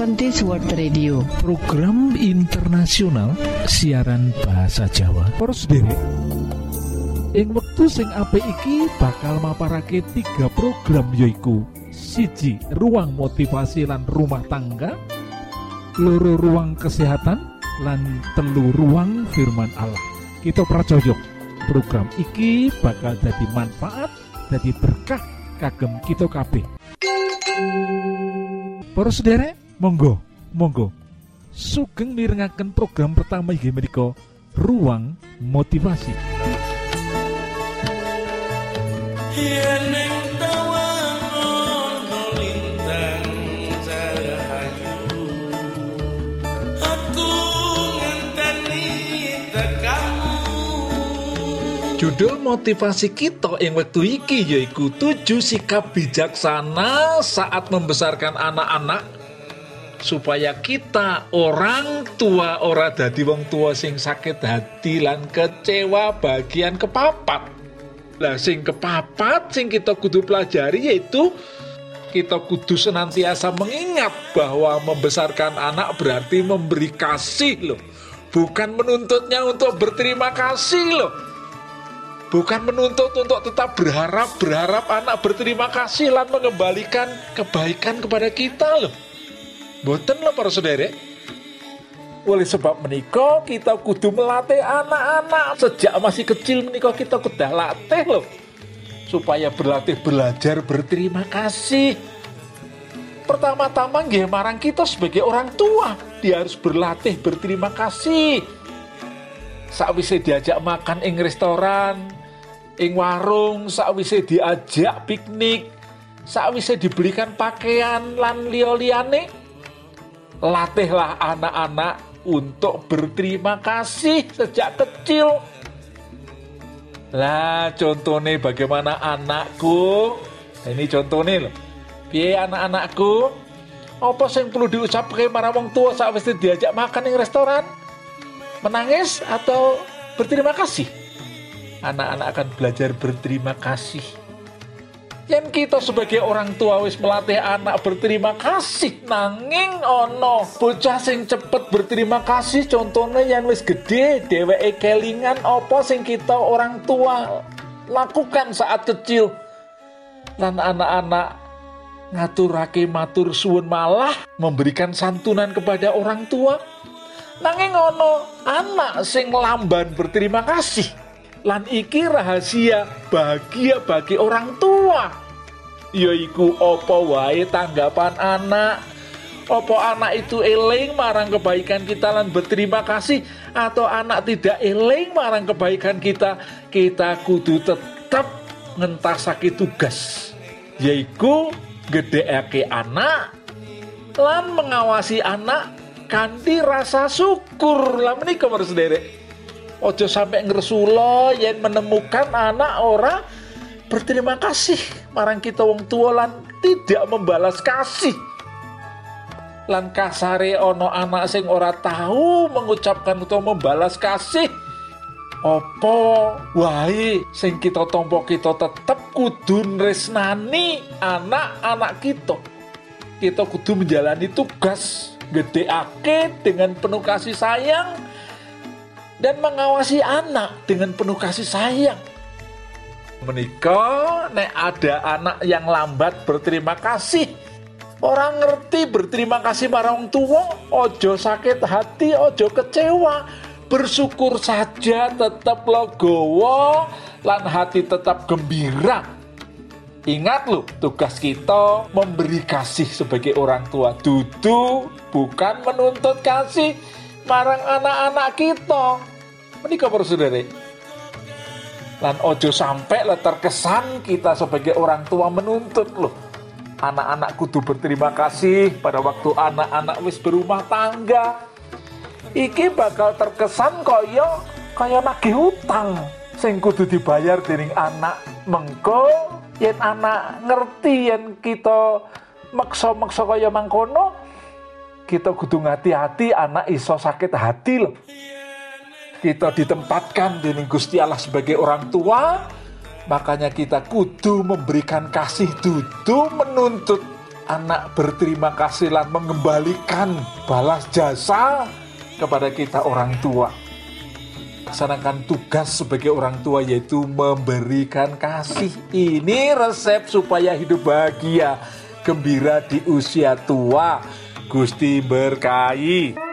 Adventist Radio. Program internasional siaran bahasa Jawa. Poros ing wektu sing apik iki bakal maparake tiga program yoiku siji ruang motivasi lan rumah tangga. Loro ruang kesehatan. Lan telu ruang firman Allah. Kita pracojok program iki bakal jadi manfaat jadi berkah kagem kita kabeh. Para monggo, monggo. Sugeng mirengaken program pertama inggih menika Ruang Motivasi. Yen Judul motivasi kita yang waktu iki yaiku tujuh sikap bijaksana saat membesarkan anak-anak supaya kita orang tua ora dadi wong tua sing sakit hati lan kecewa bagian kepapat. Lah sing kepapat sing kita kudu pelajari yaitu kita kudu senantiasa mengingat bahwa membesarkan anak berarti memberi kasih loh. Bukan menuntutnya untuk berterima kasih loh. Bukan menuntut untuk tetap berharap berharap anak berterima kasih lan mengembalikan kebaikan kepada kita loh. Boten loh para saudara. Oleh sebab menikah kita kudu melatih anak-anak sejak masih kecil menikah kita kudu latih loh supaya berlatih belajar berterima kasih. Pertama-tama nggih marang kita sebagai orang tua, dia harus berlatih berterima kasih. Sakwise diajak makan ing restoran, ing warung, sakwise diajak piknik, sakwise dibelikan pakaian lan liya-liyane, latihlah anak-anak untuk berterima kasih sejak kecil. Lah contohnya bagaimana anakku? Ini contohnya loh. Piye anak-anakku? Apa sing perlu diucapke marang wong tua saat wis diajak makan ing restoran? Menangis atau berterima kasih? Anak-anak akan belajar berterima kasih Yen kita sebagai orang tua wis melatih anak berterima kasih. Nanging ono bocah sing cepet berterima kasih contohnya yang wis gede dheweke kelingan apa sing kita orang tua lakukan saat kecil. Dan anak-anak ngaturake matur suwun malah memberikan santunan kepada orang tua. Nanging ono anak sing lamban berterima kasih lan iki rahasia bahagia bagi orang tua. Yaiku opo wae tanggapan anak? Opo anak itu eling marang kebaikan kita lan berterima kasih? Atau anak tidak eling marang kebaikan kita? Kita kudu tetap ngentasake tugas. Yaiku gedeake anak lan mengawasi anak kanthi rasa syukur. Lah menika harus derek Ojo sampai ngersulo yen menemukan anak ora berterima kasih marang kita wong tua lan tidak membalas kasih. Lan kasare ono anak sing ora tahu mengucapkan atau membalas kasih. Opo wae sing kita tompo kita tetep kudu nresnani anak-anak kita. Kita kudu menjalani tugas gedeake dengan penuh kasih sayang dan mengawasi anak dengan penuh kasih sayang. Menikah, nek ada anak yang lambat berterima kasih. Orang ngerti berterima kasih marang tua, ojo sakit hati, ojo kecewa. Bersyukur saja tetap logowo, lan hati tetap gembira. Ingat loh, tugas kita memberi kasih sebagai orang tua. Dudu bukan menuntut kasih marang anak-anak kita. Menikah para saudara. Dan ojo sampai lah terkesan kita sebagai orang tua menuntut loh. Anak-anak kudu berterima kasih pada waktu anak-anak wis berumah tangga. Iki bakal terkesan koyo kaya nagih utang sing kudu dibayar dening anak mengko yen anak ngerti yen kita maksa-maksa kaya mangkono kita kudu ngati-hati anak iso sakit hati loh kita ditempatkan di Gusti Allah sebagai orang tua, makanya kita kudu memberikan kasih dudu menuntut anak berterima kasih lan mengembalikan balas jasa kepada kita orang tua. Laksanakan tugas sebagai orang tua yaitu memberikan kasih. Ini resep supaya hidup bahagia, gembira di usia tua. Gusti berkahi.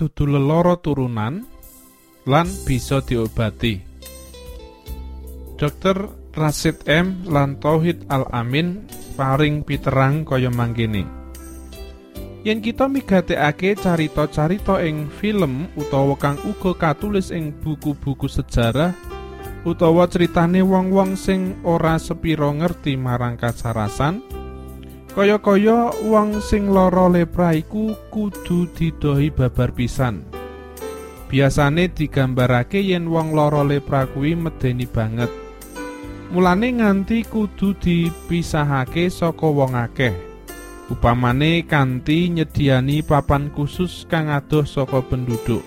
Dudu leloro turunan lan bisa diobati. Dokter Rasid M lan Tauhid Al Amin paring piterang kaya mangkene. Yen kita migatekake carita-carita ing film utawa kang uga katulis ing buku-buku sejarah utawa critane wong-wong sing ora sepiro ngerti marang kasarasan, Kaya-kaya wong sing lara lepra iku kudu didohi babar pisan. Biasane digambarake yen wong lara lepra kuwi medeni banget. Mulane nganti kudu dipisahake saka wong akeh. Upamane kanthi nyediani papan khusus kang adoh saka penduduk.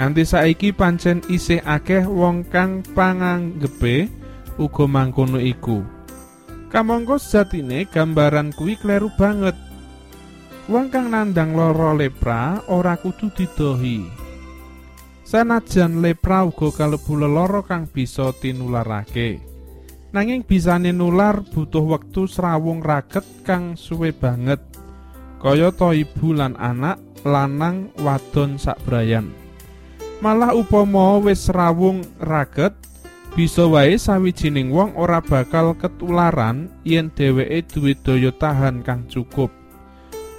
Nganti saiki pancen isih akeh wong kang panganggepe uga mangkono iku. Kamangka sejatine gambaran kuwi kleru banget. Wong kang nandang lara lepra ora kudu didohi. Sanajan lepra uga kalebu lelara kang bisa tinularake. Nanging bisane nular butuh wektu srawung raket kang suwe banget. Kaya to ibu lan anak, lanang, wadon sabrayan. Malah upama wis rawung raket, bisa wae sawijining wong ora bakal ketularan yen dheweke duwe daya tahan kang cukup.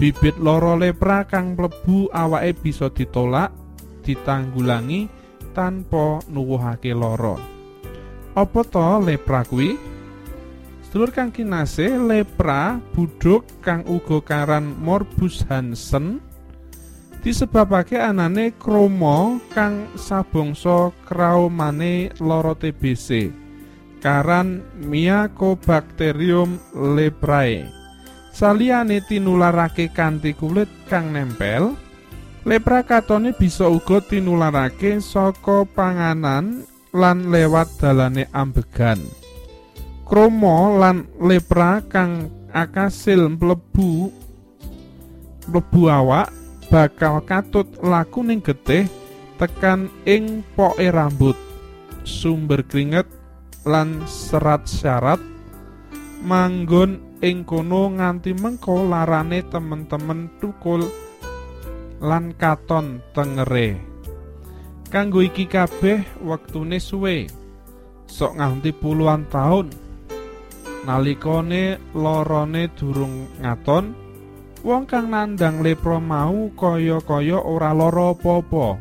Bibit lara lepra kang mlebu awake bisa ditolak, ditanggulangi tanpa nuwuhake lara. Apa to lepra kuwi? Sedulur kang kinasih, lepra buduk kang uga karan Morbus Hansen disebabake anane kroma kang sabangsa kraomane lara TBC karan Mycobacterium leprae. Saliyane tinularake kanthi kulit kang nempel lepra katone bisa uga tinularake saka panganan lan lewat dalane ambegan. Kromo lan lepra kang akasil mlebu mlebu awak bakal katut laku ning getih tekan ing poke rambut. Sumber keringet lan serat syarat. Manggon ing kono nganti mengko larane temen-temen tukul lan katon tengere. Kanggo iki kabeh wektune suwe sok nganti puluhan tahun nalikane lorone durung ngaton wong kang nandang lepra mau kaya-kaya ora lara apa-apa.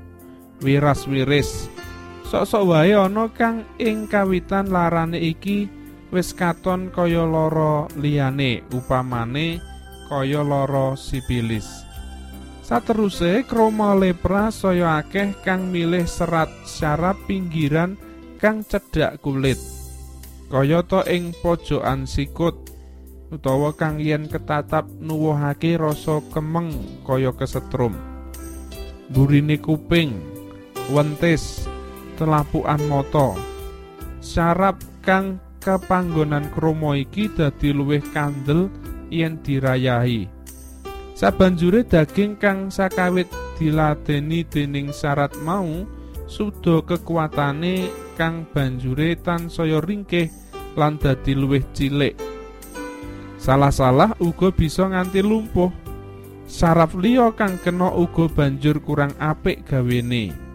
Wiras-wiris. Sok-sok wae ana kang ing kawitan larane iki wis katon kaya lara liyane upamane kaya lara sipilis sateruse kroma lepra saya akeh kang milih serat syaraf pinggiran kang cedhak kulit. Kayata ing pojokan sikut utawa kang yen ketatap nuwuhake rasa kemeng kaya kesetrum. Burine kuping wentis telapukan mata. Syaraf kang kepanggonan kromo iki dadi luwih kandel yen dirayahi. Sabanjure daging kang sakawit diladeni dening syarat mau suda kekuatane kang banjure tansaya ringkih lan dadi luwih cilik salah-salah uga bisa nganti lumpuh. Saraf liya kang kena uga banjur kurang apik gawene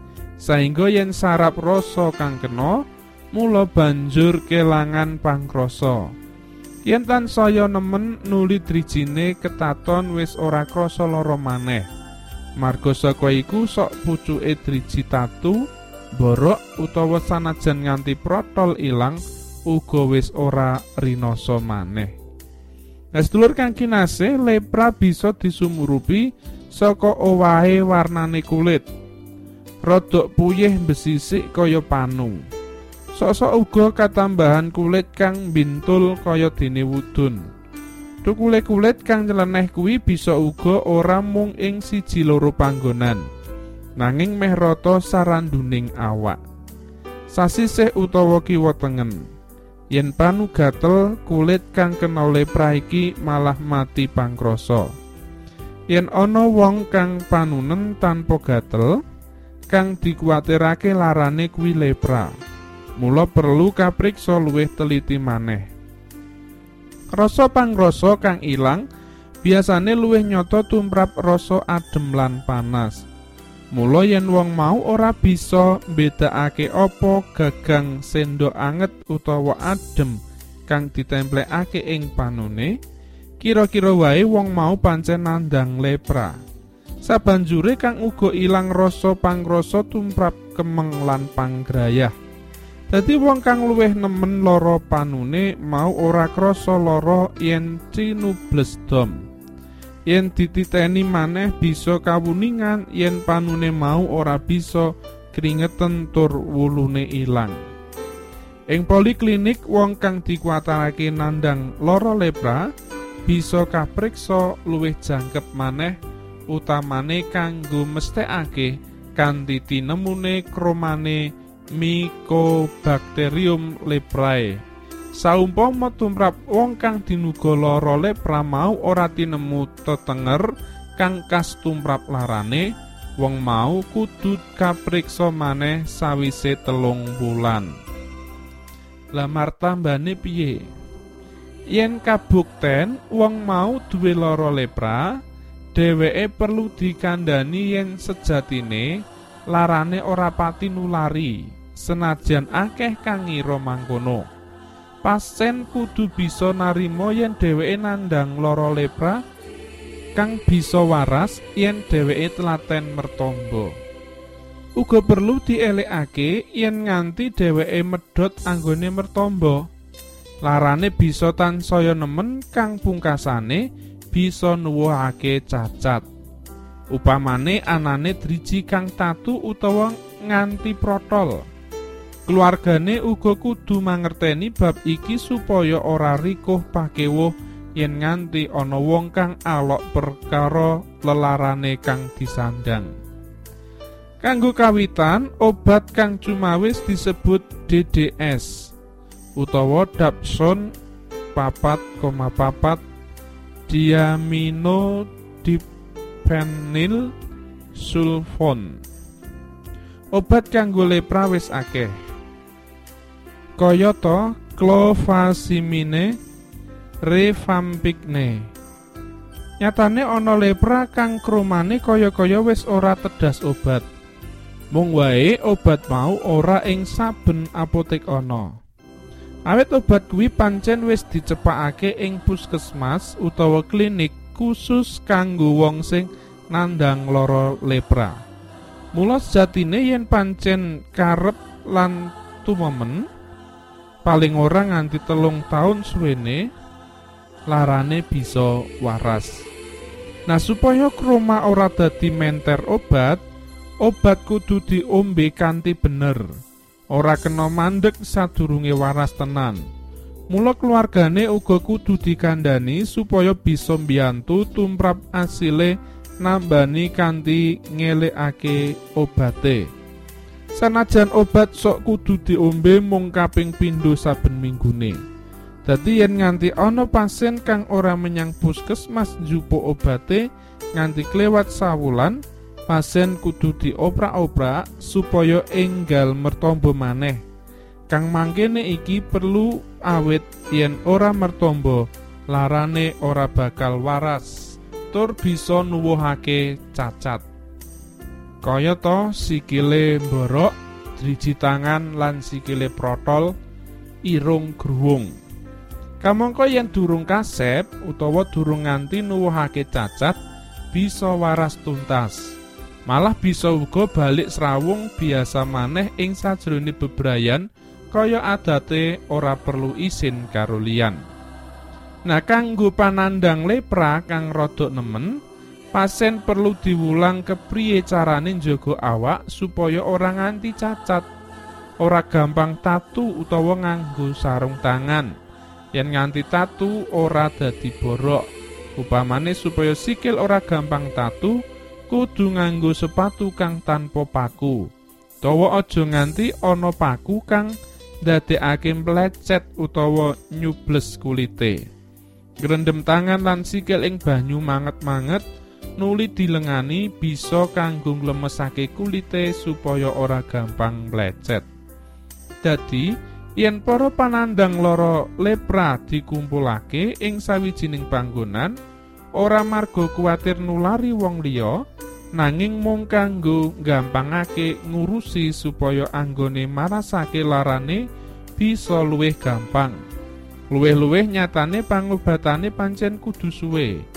saengga yen saraf rasa kang kena mula banjur kelangan pangkrasa. Yen tansaya nemen nuli drijine ketaton wis ora krasa lara maneh. Marga saka iku sok pucuke driji tatu borok utawa sanajan nganti protol ilang uga wis ora rinoso maneh Nah, sedulur kang kinase lepra bisa disumurupi saka owahe warnane kulit. Rodok puyih besisik kaya panu. Sok-sok uga katambahan kulit kang bintul kaya dene wudun. Tukule kulit kang nyeleneh kuwi bisa uga ora mung ing siji loro panggonan. Nanging meh rata saranduning awak. Sasisih utawa kiwa tengen. Yen panu gatel kulit kang kena lepra iki malah mati pangkrasa. Yen ana wong kang panunen tanpa gatel, kang dikuwatirake larane kuwi lepra. Mula perlu kapriksa luwih teliti maneh. Rasa pangrasa kang ilang biasane luwih nyata tumrap rasa adem lan panas. Mula yen wong mau ora bisa mbedakake apa gagang sendok anget utawa adem kang ditemplekake ing panune, kira-kira wae wong mau pancen nandang lepra. Sabanjure kang uga ilang rasa pangrasa tumrap kemeng lan panggrayah. Dadi wong kang luwih nemen lara panune mau ora krasa lara yen cinubles dom. Yen dititeni maneh bisa kawuningan yen panune mau ora bisa kringeten tur wulune ilang. Ing poliklinik wong kang dikuatarake nandang lara lepra bisa kapriksa luwih jangkep maneh utamane kanggo mesthekake kanthi tinemune kromane Mycobacterium leprae Saumpama tumrap wong kang dinuga lara lepra mau ora tinemu tetenger kang kas tumrap larane, wong mau kudu kapriksa maneh sawise telung bulan. Lah martambane piye? Yen kabukten wong mau duwe lara lepra, dheweke perlu dikandani yen sejatine larane ora pati nulari, senajan akeh kang ngira mangkono. Pasien kudu bisa narima yen dheweke nandang lara lepra kang bisa waras yen dheweke telaten mertombo. Uga perlu dielekake yen nganti dheweke medhot anggone mertombo. Larane bisa tansaya nemen kang pungkasane bisa nuwuhake cacat. Upamane anane driji kang tatu utawa nganti protol. Keluargane uga kudu mangerteni bab iki supaya ora rikuh pakewuh yen nganti ana wong kang alok perkara lelarane kang disandang. Kanggo kawitan, obat kang cumawis disebut DDS utawa Dapson papat koma papat diamino dipenil sulfon. Obat kanggo lepra wis akeh. Kayata clofasimine, revampicne. Nyatane ana lepra kang kromane kaya-kaya wis ora tedas obat. Mung wae obat mau ora ing saben apotek ana. Awit obat kuwi pancen wis dicepakake ing puskesmas utawa klinik khusus kanggo wong sing nandang lara lepra. Mula sejatine yen pancen karep lan tumemen paling ora nganti telung tahun suwene larane bisa waras. Nah supaya kroma ora dadi menter obat, obat kudu diombe kanthi bener. Ora kena mandek sadurunge waras tenan. Mula keluargane uga kudu dikandani supaya bisa mbiyantu tumrap asile nambani kanthi ngelekake obate. Sanajan obat sok kudu diombe mung kaping pindho saben minggune. Dadi yen nganti ana pasien kang ora menyang puskesmas njupuk obate nganti klewat sawulan, pasien kudu dioprak-oprak supaya enggal mertombo maneh. Kang mangkene iki perlu awit yen ora mertombo, larane ora bakal waras. Tur bisa nuwuhake cacat. Kaya to sikile mborok, driji tangan lan sikile protol, irung gruwung. Kamangka yen durung kasep utawa durung nganti nuwuhake cacat, bisa waras tuntas. Malah bisa uga balik serawung biasa maneh ing sajroning bebrayan kaya adate ora perlu isin karo liyan. Nah, kanggo panandang lepra kang rodok nemen, pasien perlu diwulang kepriye carane njaga awak supaya ora nganti cacat. Ora gampang tatu utawa nganggo sarung tangan. Yen nganti tatu ora dadi borok. Upamane supaya sikil ora gampang tatu, kudu nganggo sepatu kang tanpa paku. Dawa aja nganti ana paku kang ndadekake mlecet utawa nyubles kulite. Grendem tangan lan sikil ing banyu manget-manget nuli dilengani bisa kanggo nglemesake kulite supaya ora gampang mlecet. Dadi, yen para panandang lara lepra dikumpulake ing sawijining panggonan, ora marga kuwatir nulari wong liya, nanging mung kanggo gampangake ngurusi supaya anggone marasake larane bisa luwih gampang. Luwih-luwih nyatane pangobatane pancen kudu suwe.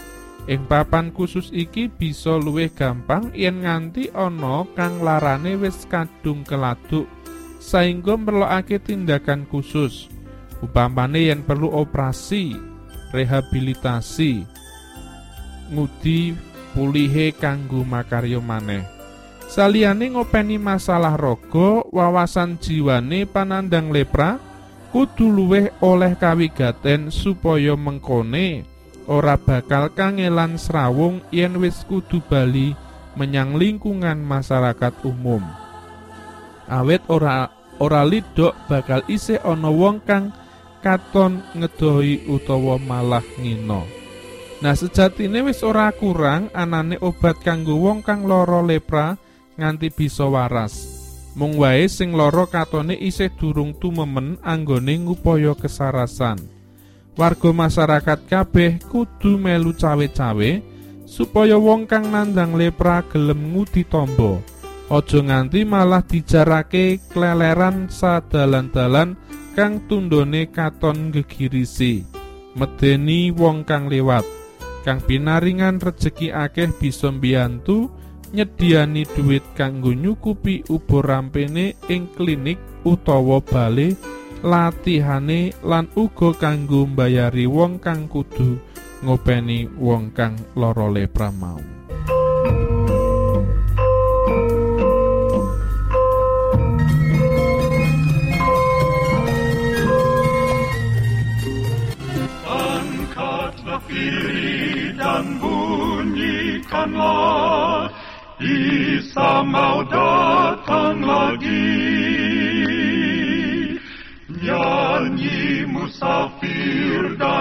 Ing papan khusus iki bisa luwih gampang yen nganti ana kang larane wis kadung keladuk saingga merlokake tindakan khusus. Upamane yen perlu operasi, rehabilitasi, ngudi pulihe kanggo makarya maneh. Saliyane ngopeni masalah raga, wawasan jiwane panandang lepra kudu luwih oleh kawigaten supaya mengkone ora bakal kangelan srawung yen wis kudu bali menyang lingkungan masyarakat umum. Awit ora ora lidok bakal isih ana wong kang katon ngedohi utawa malah ngino. Nah sejatine wis ora kurang anane obat kanggo wong kang lara lepra nganti bisa waras. Mung wae sing lara katone isih durung tumemen anggone ngupaya kesarasan. Warga masyarakat kabeh kudu melu cawe-cawe supaya wong kang nandang lepra gelem ngudi tombo. Aja nganti malah dijarake kleleran sadalan-dalan kang tundone katon gegirisi. Medeni wong kang lewat. Kang pinaringan rejeki akeh bisa mbiyantu nyediani duit kanggo nyukupi ubur rampene ing klinik utawa bale latihane lan uga kanggo mbayari wong kang kudu ngopeni wong kang lara lepra mau. Diri dan bunyikanlah Isa mau datang lagi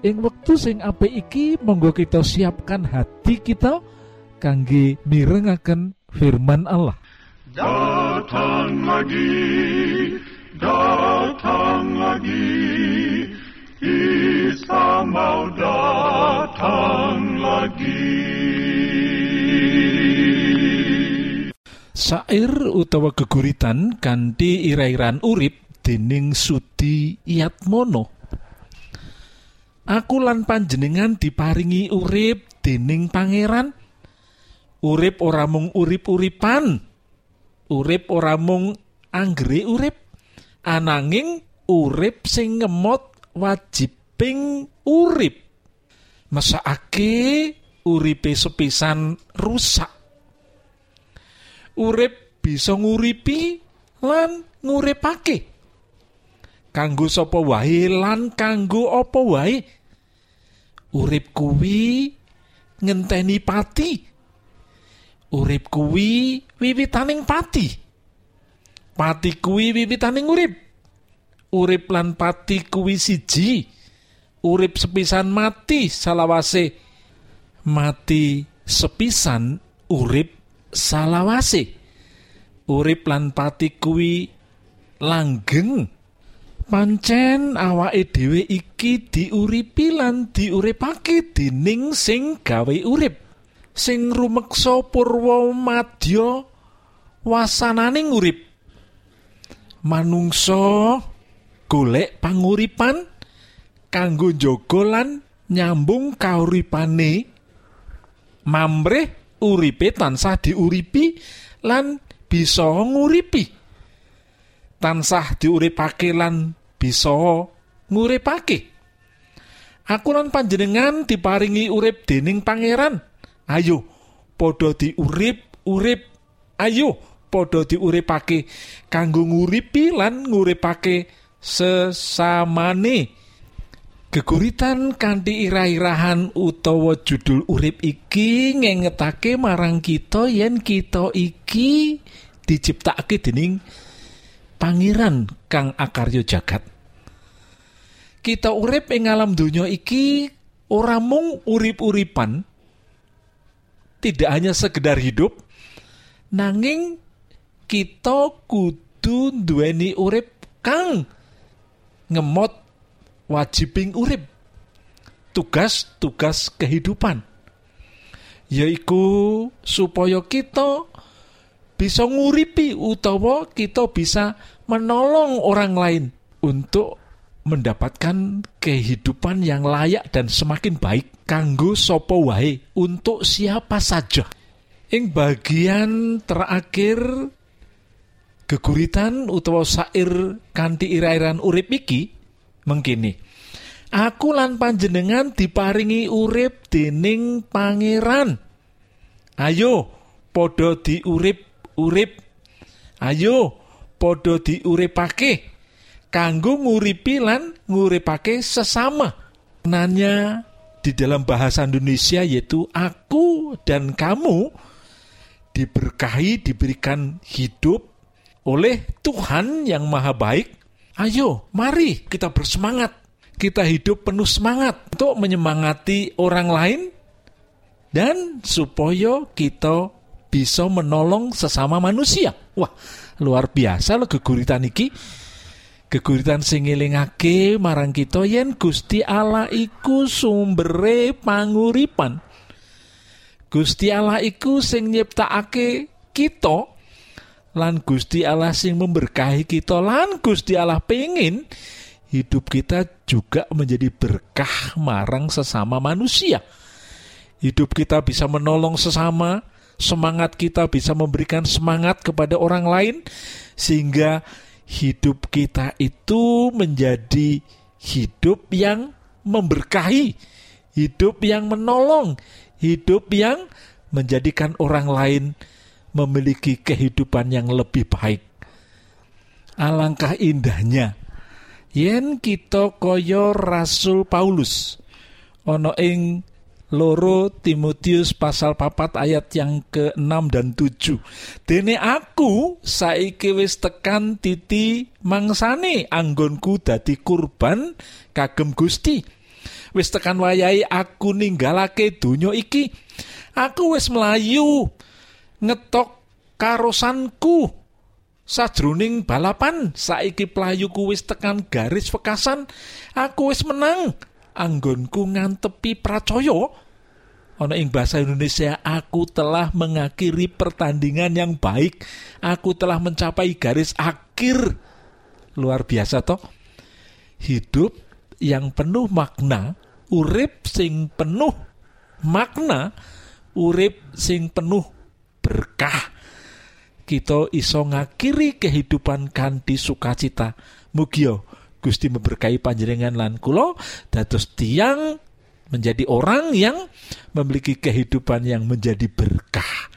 ing wektu sing apik iki monggo kita siapkan hati kita kangge mirengaken firman Allah Datang lagi, datang lagi, Isa mau datang lagi. Sair utawa geguritan kanthi ira-iran urip dening Sudi Yatmono. Aku lan panjenengan diparingi urip dening pangeran. Urip ora mung urip-uripan. Urip ora mung anggere urip. Ananging urip sing ngemot wajibing urip. Mesakake uripe sepisan rusak. urip bisa nguripi lan nguripake kanggo sapa wae lan kanggo apa wae urip kuwi ngenteni pati. Urip kuwi wiwitaning pati. Pati kuwi wiwitaning urip. Urip lan pati kuwi siji. Urip sepisan mati salawase mati sepisan urip salawase. Urip lan pati kuwi langgeng pancen awake dhewe iki diuripi lan diuripake dening sing gawe urip. Sing rumeksa purwa madya wasananing urip. Manungsa golek panguripan kanggo njaga lan nyambung kauripane. Mamrih uripe tansah diuripi lan bisa nguripi. Tansah diuripake lan bisa nguripake. Aku lan panjenengan diparingi urip dening pangeran. Ayo padha diurip urip. Ayo padha diuripake kanggo nguripi lan nguripake sesamane. Geguritan kanthi irah-irahan utawa judul urip iki ngengetake marang kita yen kita iki diciptakake dening pangeran kang akarya jagat. Kita urip ing alam donya iki ora mung urip-uripan tidak hanya sekedar hidup nanging kita kudu duweni urip kang ngemot wajibing urip tugas-tugas kehidupan yaiku supaya kita bisa nguripi utawa kita bisa menolong orang lain untuk mendapatkan kehidupan yang layak dan semakin baik kanggo sopo wae untuk siapa saja. Ing bagian terakhir geguritan utawa sair kanthi ira-iran urip iki mengkini. Aku lan panjenengan diparingi urip dening pangeran. Ayo padha diurip urip ayo padha diuripake. Kanggo nguripi lan nguripake sesama. Nanya di dalam bahasa Indonesia yaitu aku dan kamu diberkahi diberikan hidup oleh Tuhan yang maha baik. Ayo, mari kita bersemangat. Kita hidup penuh semangat untuk menyemangati orang lain dan supaya kita bisa menolong sesama manusia. Wah, luar biasa loh geguritan iki. Geguritan sing ngelingake marang kita yen Gusti Allah iku sumbere panguripan. Gusti Allah iku sing nyiptakake kita lan Gusti Allah sing memberkahi kita lan Gusti Allah pengen hidup kita juga menjadi berkah marang sesama manusia hidup kita bisa menolong sesama semangat kita bisa memberikan semangat kepada orang lain sehingga hidup kita itu menjadi hidup yang memberkahi, hidup yang menolong, hidup yang menjadikan orang lain memiliki kehidupan yang lebih baik. Alangkah indahnya yen kita kaya Rasul Paulus ana ing loro Timotius pasal papat ayat yang ke-6 dan 7. Dene aku saiki wis tekan titi mangsane anggonku dadi kurban kagem Gusti. Wis tekan wayahe aku ninggalake donya iki. Aku wis melayu ngetok karosanku sajroning balapan saiki playuku wis tekan garis wekasan aku wis menang anggonku ngantepi pracaya ana ing bahasa Indonesia aku telah mengakhiri pertandingan yang baik. Aku telah mencapai garis akhir. Luar biasa toh. Hidup yang penuh makna urip sing penuh makna urip sing penuh berkah. Kita iso ngakhiri kehidupan kanthi sukacita. Mugio Gusti memberkahi panjenengan lan kula dados tiang menjadi orang yang memiliki kehidupan yang menjadi berkah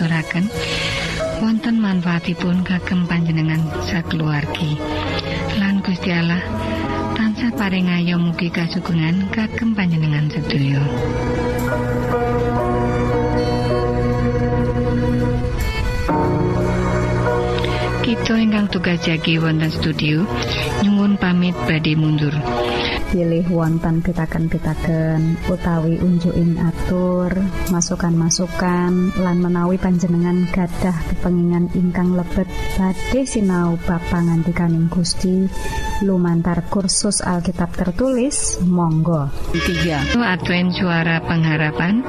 aturaken wonten manfaatipun kagem panjenengan sakeluargi lan Gusti Allah tansah paring ayo mugi kasugengan kagem panjenengan sedaya Kita ingkang tugas jagi wonten studio nyuwun pamit badhe mundur. Pilih wonten pitaken-pitaken utawi unjuin atur masukan-masukan lan menawi panjenengan gadah kepengingan ingkang lebet badhe sinau bab pangantikaning Gusti. Lumantar kursus Alkitab tertulis monggo. 3 Advent Suara Pengharapan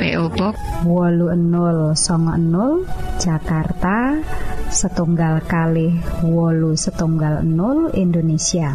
PO Box 80 Jakarta setunggal kali wolu setunggal 0 Indonesia